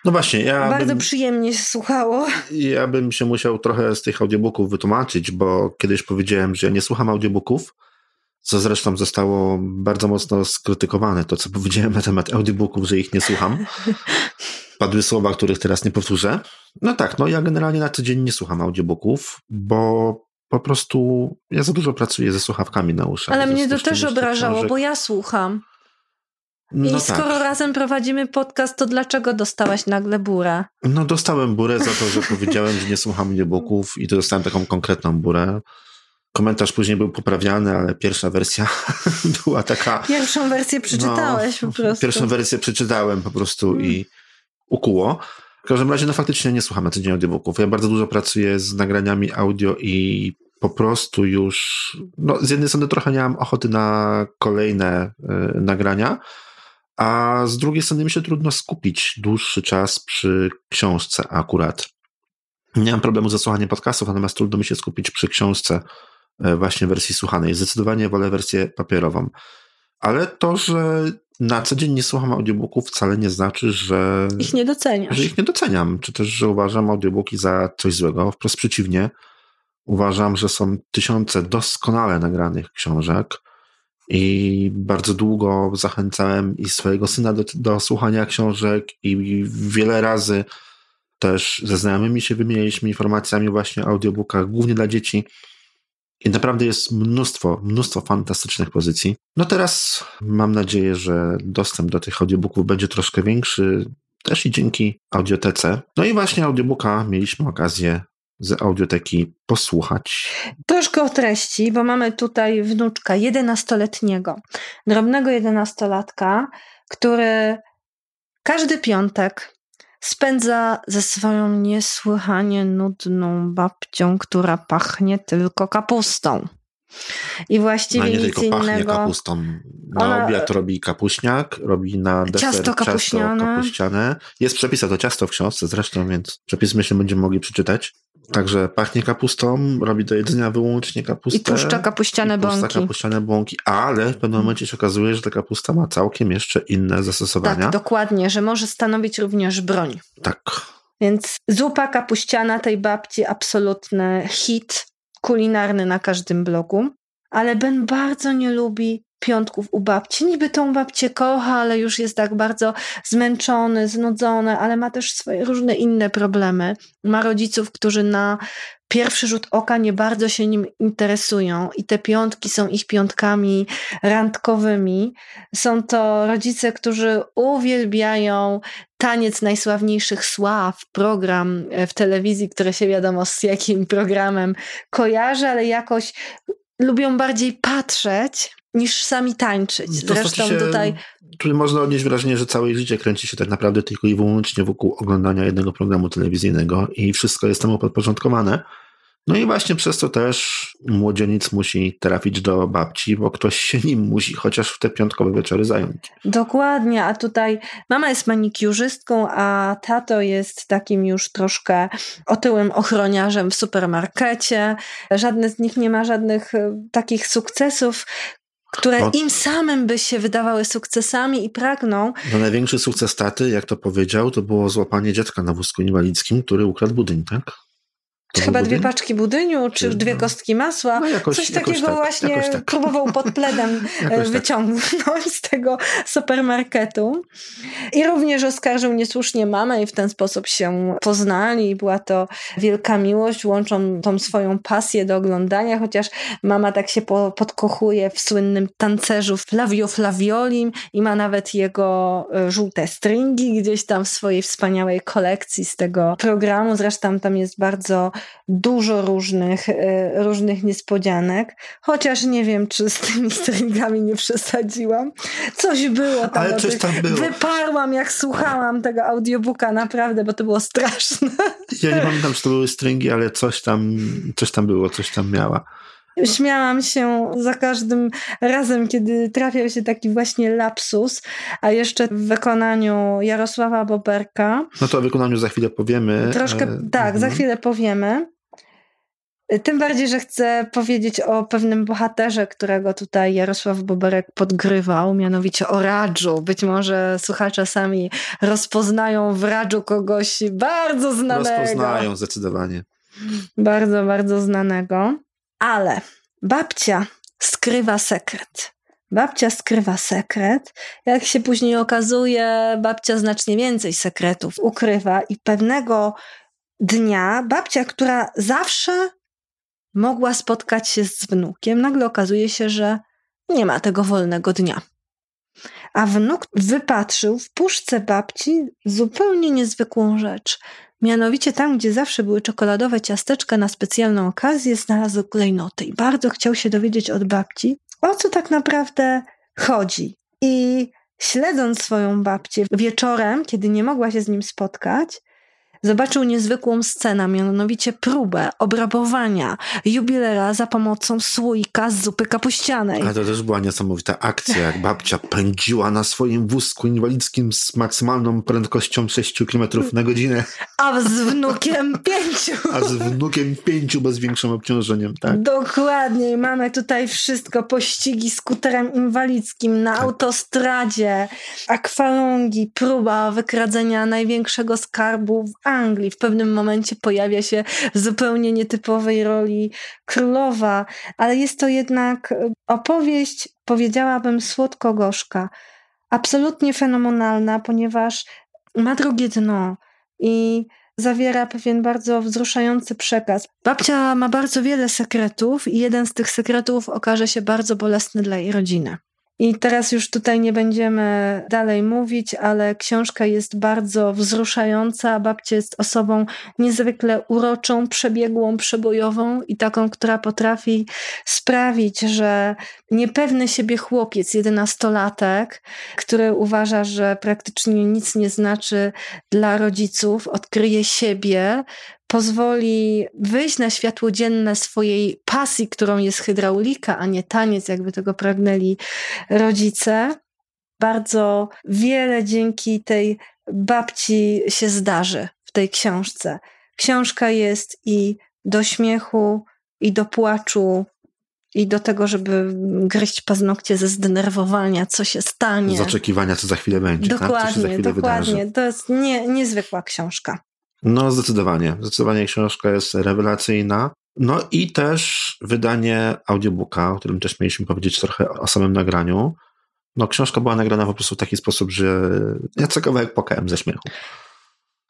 No właśnie, ja. Bardzo bym, przyjemnie się słuchało. Ja bym się musiał trochę z tych audiobooków wytłumaczyć, bo kiedyś powiedziałem, że ja nie słucham audiobooków, co zresztą zostało bardzo mocno skrytykowane. To, co powiedziałem na temat audiobooków, że ich nie słucham. Padły słowa, których teraz nie powtórzę. No tak, no ja generalnie na tydzień nie słucham audiobooków, bo po prostu ja za dużo pracuję ze słuchawkami na uszach. Ale mnie to też obrażało, bo ja słucham. No I tak. skoro razem prowadzimy podcast, to dlaczego dostałaś nagle burę? No dostałem burę za to, że powiedziałem, że nie słucham audiobooków i to dostałem taką konkretną burę. Komentarz później był poprawiany, ale pierwsza wersja była taka... Pierwszą wersję przeczytałeś no, po prostu. Pierwszą wersję przeczytałem po prostu hmm. i ukuło. W każdym razie, no faktycznie nie słucham na tydzień audiobooków. Ja bardzo dużo pracuję z nagraniami audio i po prostu już, no z jednej strony trochę nie mam ochoty na kolejne y, nagrania, a z drugiej strony mi się trudno skupić dłuższy czas przy książce akurat. Nie mam problemu ze słuchaniem podcastów, natomiast trudno mi się skupić przy książce e, właśnie wersji słuchanej. Zdecydowanie wolę wersję papierową. Ale to, że na co dzień nie słucham audiobooków wcale nie znaczy, że ich nie doceniasz. Że ich nie doceniam, czy też, że uważam audiobooki za coś złego. Wprost przeciwnie. Uważam, że są tysiące doskonale nagranych książek i bardzo długo zachęcałem i swojego syna do, do słuchania książek i wiele razy też ze znajomymi się wymienialiśmy informacjami właśnie o audiobookach, głównie dla dzieci. I naprawdę jest mnóstwo, mnóstwo fantastycznych pozycji. No teraz mam nadzieję, że dostęp do tych audiobooków będzie troszkę większy, też i dzięki audiotece. No i właśnie audiobooka mieliśmy okazję z audioteki posłuchać. Troszkę o treści, bo mamy tutaj wnuczka jedenastoletniego, drobnego jedenastolatka, który każdy piątek spędza ze swoją niesłychanie nudną babcią, która pachnie tylko kapustą. I właściwie no, nie nic tylko innego. pachnie kapustą. Na Ona... obiad robi kapuśniak, robi na deser ciasto kapuśniane. ciasto kapuściane. Jest przepis to ciasto w książce zresztą, więc przepis myślę będziemy mogli przeczytać. Także pachnie kapustą, robi do jedzenia wyłącznie kapustę. I puszcza kapuściane i bąki. Kapuściane bąki, ale w pewnym momencie się okazuje, że ta kapusta ma całkiem jeszcze inne zastosowania. Tak, dokładnie, że może stanowić również broń. Tak. Więc zupa kapuściana tej babci absolutny hit kulinarny na każdym blogu. Ale Ben bardzo nie lubi piątków u babci. Niby tą babcię kocha, ale już jest tak bardzo zmęczony, znudzony, ale ma też swoje różne inne problemy. Ma rodziców, którzy na pierwszy rzut oka nie bardzo się nim interesują i te piątki są ich piątkami randkowymi. Są to rodzice, którzy uwielbiają taniec najsławniejszych sław, program w telewizji, które się wiadomo z jakim programem kojarzy, ale jakoś lubią bardziej patrzeć niż sami tańczyć. Zresztą się, tutaj. Tu można odnieść wrażenie, że całe życie kręci się tak naprawdę tylko i wyłącznie wokół oglądania jednego programu telewizyjnego i wszystko jest temu podporządkowane. No i właśnie przez to też młodzieniec musi trafić do babci, bo ktoś się nim musi chociaż w te piątkowe wieczory zająć. Dokładnie, a tutaj mama jest manikiurzystką, a tato jest takim już troszkę otyłym ochroniarzem w supermarkecie. Żadne z nich nie ma żadnych e, takich sukcesów, które im samym by się wydawały sukcesami i pragną. No największy sukces taty, jak to powiedział, to było złapanie dziecka na wózku inwalidzkim, który ukradł budyń, tak? Chyba dwie paczki budyniu, czy dwie no. kostki masła. No jakoś, Coś takiego tak, właśnie tak. próbował pod pledem e, tak. wyciągnąć z tego supermarketu. I również oskarżył niesłusznie mamę i w ten sposób się poznali. Była to wielka miłość, łączą tą swoją pasję do oglądania, chociaż mama tak się po, podkochuje w słynnym tancerzu Flavio Flaviolim i ma nawet jego e, żółte stringi gdzieś tam w swojej wspaniałej kolekcji z tego programu. Zresztą tam jest bardzo dużo różnych, e, różnych niespodzianek, chociaż nie wiem, czy z tymi stringami nie przesadziłam. Coś było tam. Ale coś tam było. Wyparłam, jak słuchałam tego audiobooka, naprawdę, bo to było straszne. Ja nie pamiętam, czy to były stringi, ale coś tam, coś tam było, coś tam miała. Śmiałam się za każdym razem, kiedy trafiał się taki właśnie lapsus, a jeszcze w wykonaniu Jarosława Boberka. No to o wykonaniu za chwilę powiemy. Troszkę, e, tak, mhm. za chwilę powiemy. Tym bardziej, że chcę powiedzieć o pewnym bohaterze, którego tutaj Jarosław Boberek podgrywał, mianowicie o Radżu. Być może słuchacze sami rozpoznają w Radżu kogoś bardzo znanego. Rozpoznają zdecydowanie. Bardzo, bardzo znanego. Ale babcia skrywa sekret. Babcia skrywa sekret. Jak się później okazuje, babcia znacznie więcej sekretów ukrywa i pewnego dnia babcia, która zawsze mogła spotkać się z wnukiem, nagle okazuje się, że nie ma tego wolnego dnia. A wnuk wypatrzył w puszce babci zupełnie niezwykłą rzecz. Mianowicie tam, gdzie zawsze były czekoladowe ciasteczka na specjalną okazję, znalazł klejnoty i bardzo chciał się dowiedzieć od babci, o co tak naprawdę chodzi. I śledząc swoją babcię wieczorem, kiedy nie mogła się z nim spotkać, zobaczył niezwykłą scenę, mianowicie próbę obrabowania jubilera za pomocą słoika z zupy kapuścianej. Ale to też była niesamowita akcja, jak babcia pędziła na swoim wózku inwalidzkim z maksymalną prędkością 6 km na godzinę. A z wnukiem pięciu. A z wnukiem pięciu bez większym obciążeniem, tak? Dokładnie. Mamy tutaj wszystko. Pościgi skuterem inwalidzkim na tak. autostradzie, akwalongi, próba wykradzenia największego skarbu w Anglii. W pewnym momencie pojawia się w zupełnie nietypowej roli królowa, ale jest to jednak opowieść, powiedziałabym, słodko-gorzka. Absolutnie fenomenalna, ponieważ ma drugie dno i zawiera pewien bardzo wzruszający przekaz. Babcia ma bardzo wiele sekretów i jeden z tych sekretów okaże się bardzo bolesny dla jej rodziny. I teraz już tutaj nie będziemy dalej mówić, ale książka jest bardzo wzruszająca. Babcia jest osobą niezwykle uroczą, przebiegłą, przebojową i taką, która potrafi sprawić, że niepewny siebie chłopiec, jedenastolatek, który uważa, że praktycznie nic nie znaczy dla rodziców, odkryje siebie, pozwoli wyjść na światło dzienne swojej pasji, którą jest hydraulika, a nie taniec, jakby tego pragnęli rodzice. Bardzo wiele dzięki tej babci się zdarzy w tej książce. Książka jest i do śmiechu, i do płaczu, i do tego, żeby gryźć paznokcie ze zdenerwowania, co się stanie. Z oczekiwania, co za chwilę będzie. Dokładnie, tak? się za chwilę dokładnie. Wydarzy. To jest nie, niezwykła książka. No, zdecydowanie. Zdecydowanie książka jest rewelacyjna. No i też wydanie audiobooka, o którym też mieliśmy powiedzieć trochę o samym nagraniu. No, książka była nagrana po prostu w taki sposób, że ja co kawałek płakałem ze śmiechu.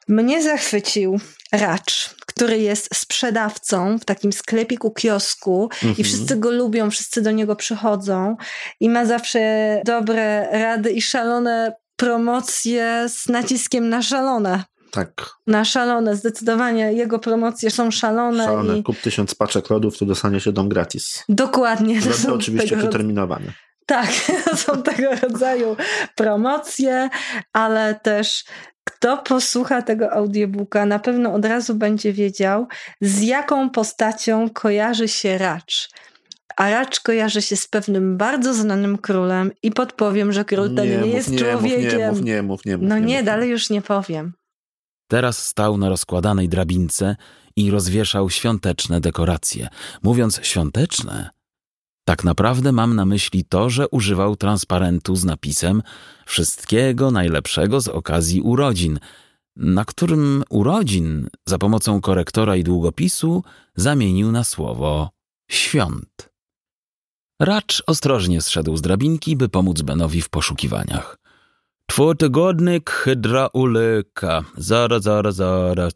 Mnie zachwycił Racz, który jest sprzedawcą w takim sklepiku, kiosku i Mhm. wszyscy go lubią, wszyscy do niego przychodzą i ma zawsze dobre rady i szalone promocje z naciskiem na szalone. Tak, Na szalone, zdecydowanie jego promocje są szalone, szalone. i Kup tysiąc paczek lodów, to dostanie się dom gratis. dokładnie. Lody oczywiście tego przeterminowane. Tak, są tego rodzaju promocje, ale też kto posłucha tego audiobooka, na pewno od razu będzie wiedział, z jaką postacią kojarzy się Racz. A Racz kojarzy się z pewnym bardzo znanym królem i podpowiem, że król ten nie, mów, jest nie, człowiekiem. Mów, nie, mów, nie, mów, no nie, nie, mów, dalej już nie powiem. Teraz stał na rozkładanej drabince i rozwieszał świąteczne dekoracje. Mówiąc świąteczne, tak naprawdę mam na myśli to, że używał transparentu z napisem Wszystkiego najlepszego z okazji urodzin, na którym urodzin za pomocą korektora i długopisu zamienił na słowo świąt. Racz ostrożnie zszedł z drabinki, by pomóc Benowi w poszukiwaniach. Dwutygodnik hydraulika. Zaraz, zaraz, zaraz.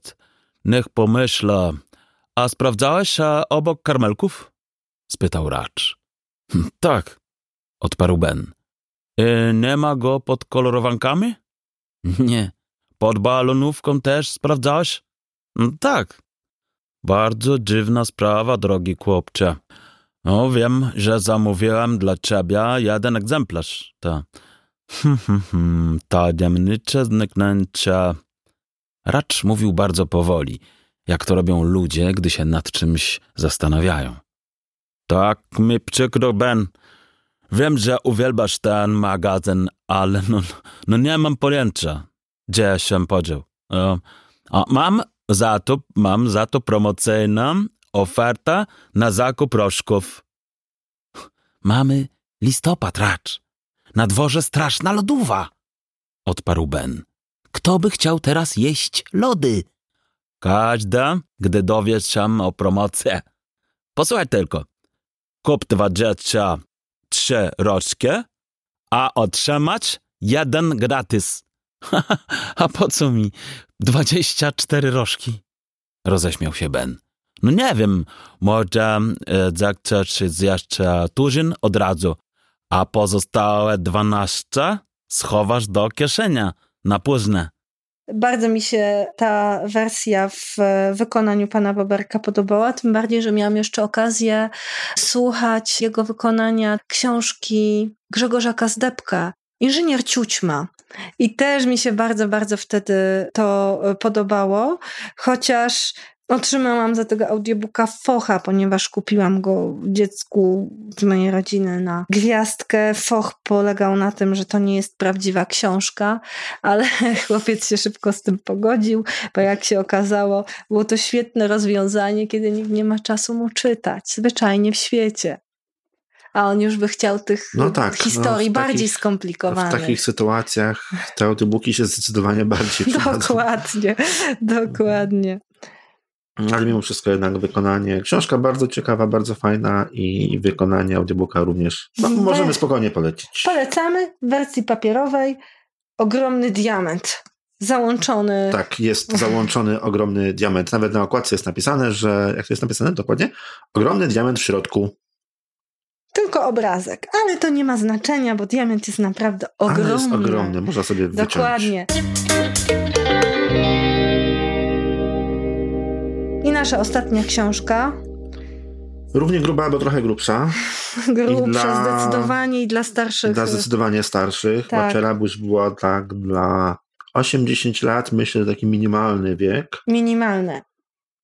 Niech pomyśla. A sprawdzałeś się obok karmelków? spytał Racz. "Hm, Tak, odparł Ben. "E, nie ma go pod kolorowankami? Nie. Pod balonówką też sprawdzałeś? "Mm, Tak. Bardzo dziwna sprawa, drogi chłopcze. No, wiem, że zamówiłem dla ciebie jeden egzemplarz. Ta. Hmm, hmm, hmm, tajemnicze zniknięcie. Racz mówił bardzo powoli, jak to robią ludzie, gdy się nad czymś zastanawiają. Tak mi przykro, Ben. Wiem, że uwielbiasz ten magazyn, ale no, no nie mam pojęcia, gdzie się podział. A mam za to, mam za to promocyjną ofertę na zakup rożków. Mamy listopad, Racz. Na dworze straszna lodówa, odparł Ben. Kto by chciał teraz jeść lody? Każda, gdy dowie się o promocji. Posłuchaj tylko. Kup dwadzieścia trzy rożki, a otrzymać jeden gratis. a po co mi dwadzieścia cztery rożki? Roześmiał się Ben. No nie wiem, może e, zechcesz zjeść e, tuzin od razu, a pozostałe dwanaście schowasz do kieszenia na późne. Bardzo mi się ta wersja w wykonaniu pana Boberka podobała, tym bardziej, że miałam jeszcze okazję słuchać jego wykonania książki Grzegorza Kazdepka, Inżynier Ciućma. I też mi się bardzo, bardzo wtedy to podobało, chociaż Otrzymałam za tego audiobooka focha, ponieważ kupiłam go dziecku z mojej rodziny na gwiazdkę. Foch polegał na tym, że to nie jest prawdziwa książka, ale chłopiec się szybko z tym pogodził, bo jak się okazało, było to świetne rozwiązanie, kiedy nikt nie ma czasu mu czytać. Zwyczajnie w świecie. a on już by chciał tych no tak, no, historii no bardziej takich, skomplikowanych. W takich sytuacjach te audiobooki się zdecydowanie bardziej przydadzą. Dokładnie, dokładnie. Ale mimo wszystko jednak wykonanie, książka bardzo ciekawa, bardzo fajna i wykonanie audiobooka również no, możemy spokojnie polecić. Polecamy w wersji papierowej ogromny diament załączony. Tak, jest załączony ogromny diament. Nawet na okładce jest napisane, że, jak to jest napisane dokładnie? Ogromny diament w środku. Tylko obrazek, ale to nie ma znaczenia, bo diament jest naprawdę ogromny. Ale jest ogromny, można sobie wyciąć. Dokładnie. I nasza ostatnia książka. Równie gruba, albo trochę grubsza. Grubsza dla, zdecydowanie i dla starszych. Dla zdecydowanie starszych. Tak. Macierabuś była tak dla 8-10 lat, myślę, taki minimalny wiek. Minimalny.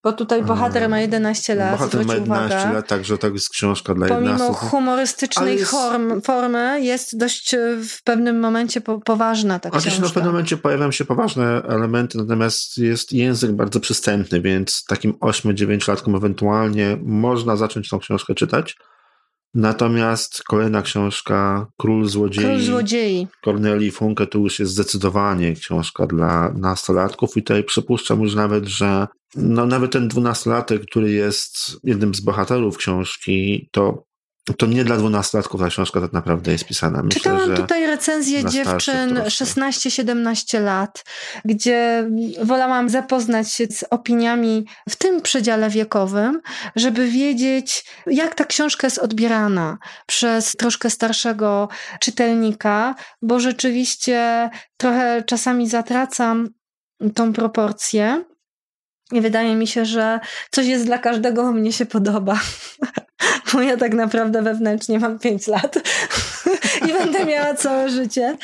Bo tutaj bohater ma 11 lat. Bohater ma 11 uwaga. lat, także to jest książka dla Pomimo 11 Pomimo humorystycznej jest... form, formy jest dość e, w pewnym momencie po, poważna ta książka. Oczywiście w pewnym momencie pojawiają się poważne elementy, natomiast jest język bardzo przystępny, więc takim 8-9 latkom ewentualnie można zacząć tą książkę czytać. Natomiast kolejna książka, Król Złodziei, Król Złodziei. Corneli Funke, to już jest zdecydowanie książka dla nastolatków i tutaj przypuszczam już nawet, że no nawet ten dwunastolatek, który jest jednym z bohaterów książki, to to nie dla dwunastolatków ta książka tak naprawdę jest pisana. Myślę, Czytałam tutaj recenzję dziewczyn 16-17 lat, gdzie wolałam zapoznać się z opiniami w tym przedziale wiekowym, żeby wiedzieć, jak ta książka jest odbierana przez troszkę starszego czytelnika, bo rzeczywiście trochę czasami zatracam tą proporcję. I wydaje mi się, że coś jest dla każdego, mnie się podoba. Bo ja tak naprawdę wewnętrznie mam 5 lat i będę miała całe życie.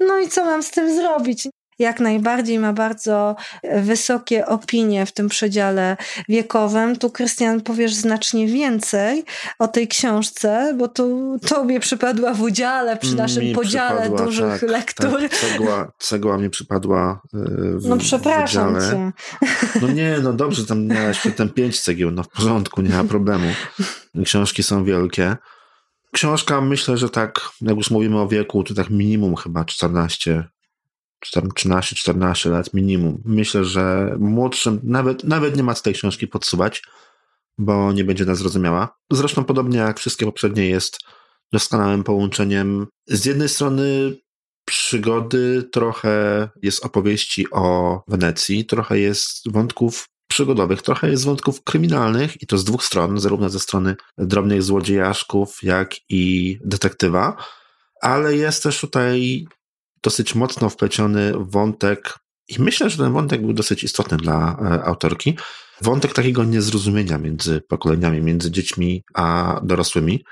No i co mam z tym zrobić? Jak najbardziej ma bardzo wysokie opinie w tym przedziale wiekowym. Tu, Krystian, powiesz znacznie więcej o tej książce, bo tu tobie przypadła w udziale przy naszym mi podziale dużych tak, lektur. Tak, cegła, cegła mi przypadła e, w, No przepraszam cię. No nie, no dobrze, tam miałeś ten pięć cegieł, no w porządku, nie ma problemu. Książki są wielkie. Książka, myślę, że tak, jak już mówimy o wieku, to tak minimum chyba 14 13-14 lat minimum. Myślę, że młodszym nawet, nawet nie ma z tej książki podsuwać, bo nie będzie nas zrozumiała. Zresztą podobnie jak wszystkie poprzednie jest doskonałym połączeniem z jednej strony przygody, trochę jest opowieści o Wenecji, trochę jest wątków przygodowych, trochę jest wątków kryminalnych i to z dwóch stron, zarówno ze strony drobnych złodziejaszków, jak i detektywa, ale jest też tutaj dosyć mocno wpleciony wątek, i myślę, że ten wątek był dosyć istotny dla e, autorki, wątek takiego niezrozumienia między pokoleniami, między dziećmi a dorosłymi.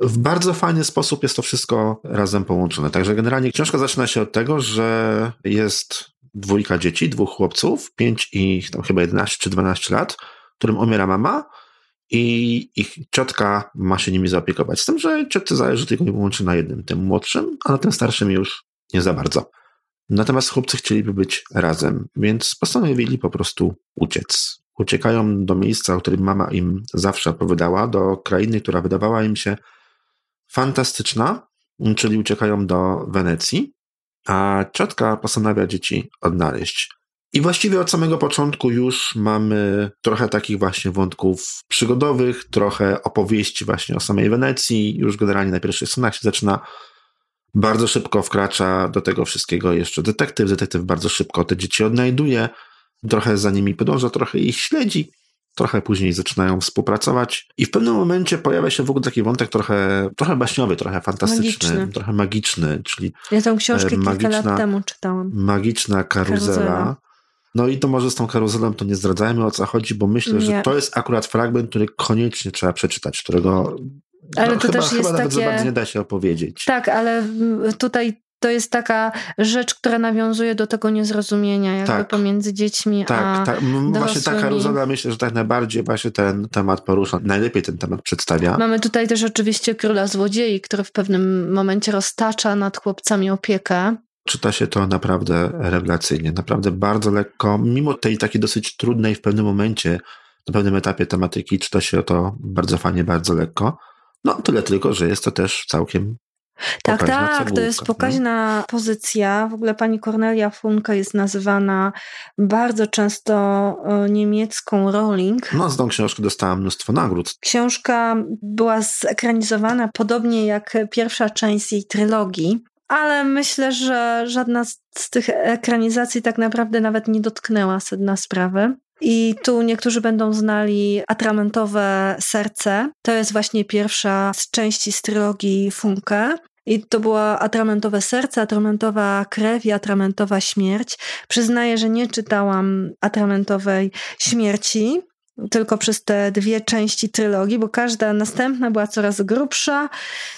W bardzo fajny sposób jest to wszystko razem połączone. Także generalnie książka zaczyna się od tego, że jest dwójka dzieci, dwóch chłopców, pięć i tam chyba 11 czy 12 lat, którym umiera mama i ich ciotka ma się nimi zaopiekować. Z tym, że ciotce zależy tylko i wyłącznie na jednym, tym młodszym, a na tym starszym już nie za bardzo. Natomiast chłopcy chcieliby być razem, więc postanowili po prostu uciec. Uciekają do miejsca, o którym mama im zawsze opowiadała, do krainy, która wydawała im się fantastyczna, czyli uciekają do Wenecji, a ciotka postanawia dzieci odnaleźć. I właściwie od samego początku już mamy trochę takich właśnie wątków przygodowych, trochę opowieści właśnie o samej Wenecji. Już generalnie na pierwszych stronach się zaczyna bardzo szybko wkracza do tego wszystkiego jeszcze detektyw. Detektyw bardzo szybko te dzieci odnajduje, trochę za nimi podąża, trochę ich śledzi, trochę później zaczynają współpracować i w pewnym momencie pojawia się w ogóle taki wątek trochę, trochę baśniowy, trochę fantastyczny, magiczny. trochę magiczny, czyli Ja tę książkę magiczna, kilka lat temu czytałam. Magiczna karuzela. karuzela. No i to może z tą karuzelą to nie zdradzajmy o co chodzi, bo myślę, nie. że to jest akurat fragment, który koniecznie trzeba przeczytać, którego ale no, to chyba, też jest chyba takie... nawet nie da się opowiedzieć. Tak, ale tutaj to jest taka rzecz, która nawiązuje do tego niezrozumienia jakby tak, pomiędzy dziećmi tak, a tak. Właśnie ta karuzela myślę, że tak najbardziej właśnie ten temat porusza, najlepiej ten temat przedstawia. Mamy tutaj też oczywiście króla złodziei, który w pewnym momencie roztacza nad chłopcami opiekę. Czyta się to naprawdę rewelacyjnie, naprawdę bardzo lekko, mimo tej takiej dosyć trudnej w pewnym momencie, na pewnym etapie tematyki czyta się to bardzo fajnie, bardzo lekko. No tyle tylko, że jest to też całkiem tak, Pokaźna tak, to jest pokaźna pozycja. W ogóle pani Cornelia Funke jest nazywana bardzo często e, niemiecką Rowling. No, z tą książkę dostałam mnóstwo nagród. Książka była zekranizowana podobnie jak pierwsza część jej trylogii, ale myślę, że żadna z tych ekranizacji tak naprawdę nawet nie dotknęła sedna sprawy. I tu niektórzy będą znali Atramentowe Serce. To jest właśnie pierwsza z części z trylogii Funke. I to była atramentowe serce, atramentowa krew i atramentowa śmierć. Przyznaję, że nie czytałam atramentowej śmierci, tylko przez te dwie części trylogii, bo każda następna była coraz grubsza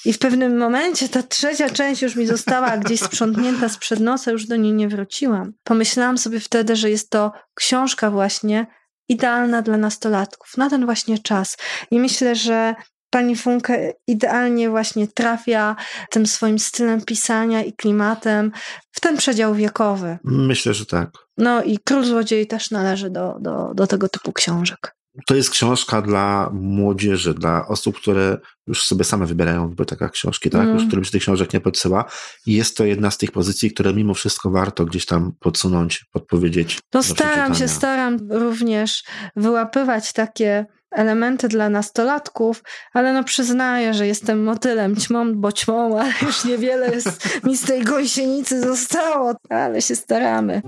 i w pewnym momencie ta trzecia część już mi została gdzieś sprzątnięta sprzed nosa, już do niej nie wróciłam. Pomyślałam sobie wtedy, że jest to książka właśnie idealna dla nastolatków, na ten właśnie czas. I myślę, że pani Funke idealnie właśnie trafia tym swoim stylem pisania i klimatem w ten przedział wiekowy. Myślę, że tak. No i Król Złodziei też należy do, do, do tego typu książek. To jest książka dla młodzieży, dla osób, które już sobie same wybierają w bibliotekach książki, tak? Mm. Już którym się tych książek nie podsyła. I jest to jedna z tych pozycji, które mimo wszystko warto gdzieś tam podsunąć, podpowiedzieć. No staram się, staram również wyłapywać takie elementy dla nastolatków, ale no przyznaję, że jestem motylem ćmą, bo ćmą, ale już niewiele jest, mi z tej gąsienicy zostało, ale się staramy.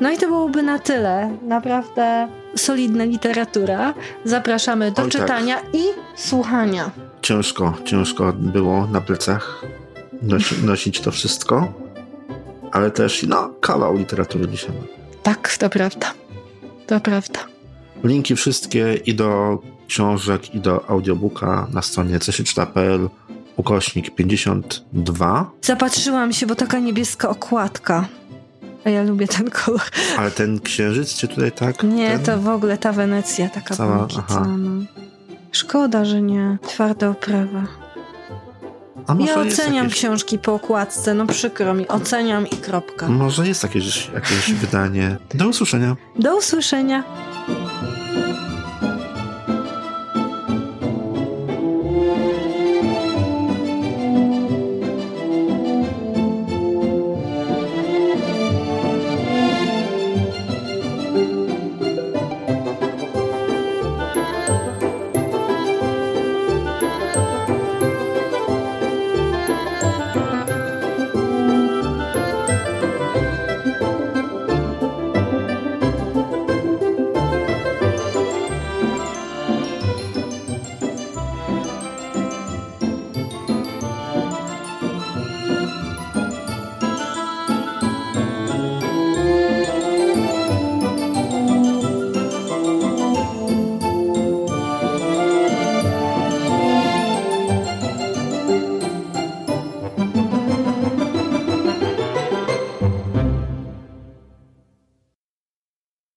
No i to byłoby na tyle. Naprawdę solidna literatura. Zapraszamy do Oj, tak. czytania tak. i słuchania. Ciężko, ciężko było na plecach nosi, nosić to wszystko, ale też no, kawał literatury dzisiaj. Tak, to prawda. To prawda. Linki wszystkie i do książek, i do audiobooka na stronie cesieczta.pl ukośnik 52. Zapatrzyłam się, bo taka niebieska okładka. A ja lubię ten kolor. Ale ten księżyc czy tutaj tak? Nie, ten? to w ogóle ta Wenecja taka Cała, aha. No. Szkoda, że nie. Twarda oprawa. ja oceniam jakieś... książki po okładce, no przykro mi. Oceniam i kropka. Może jest jakieś, jakieś wydanie. Do usłyszenia. Do usłyszenia.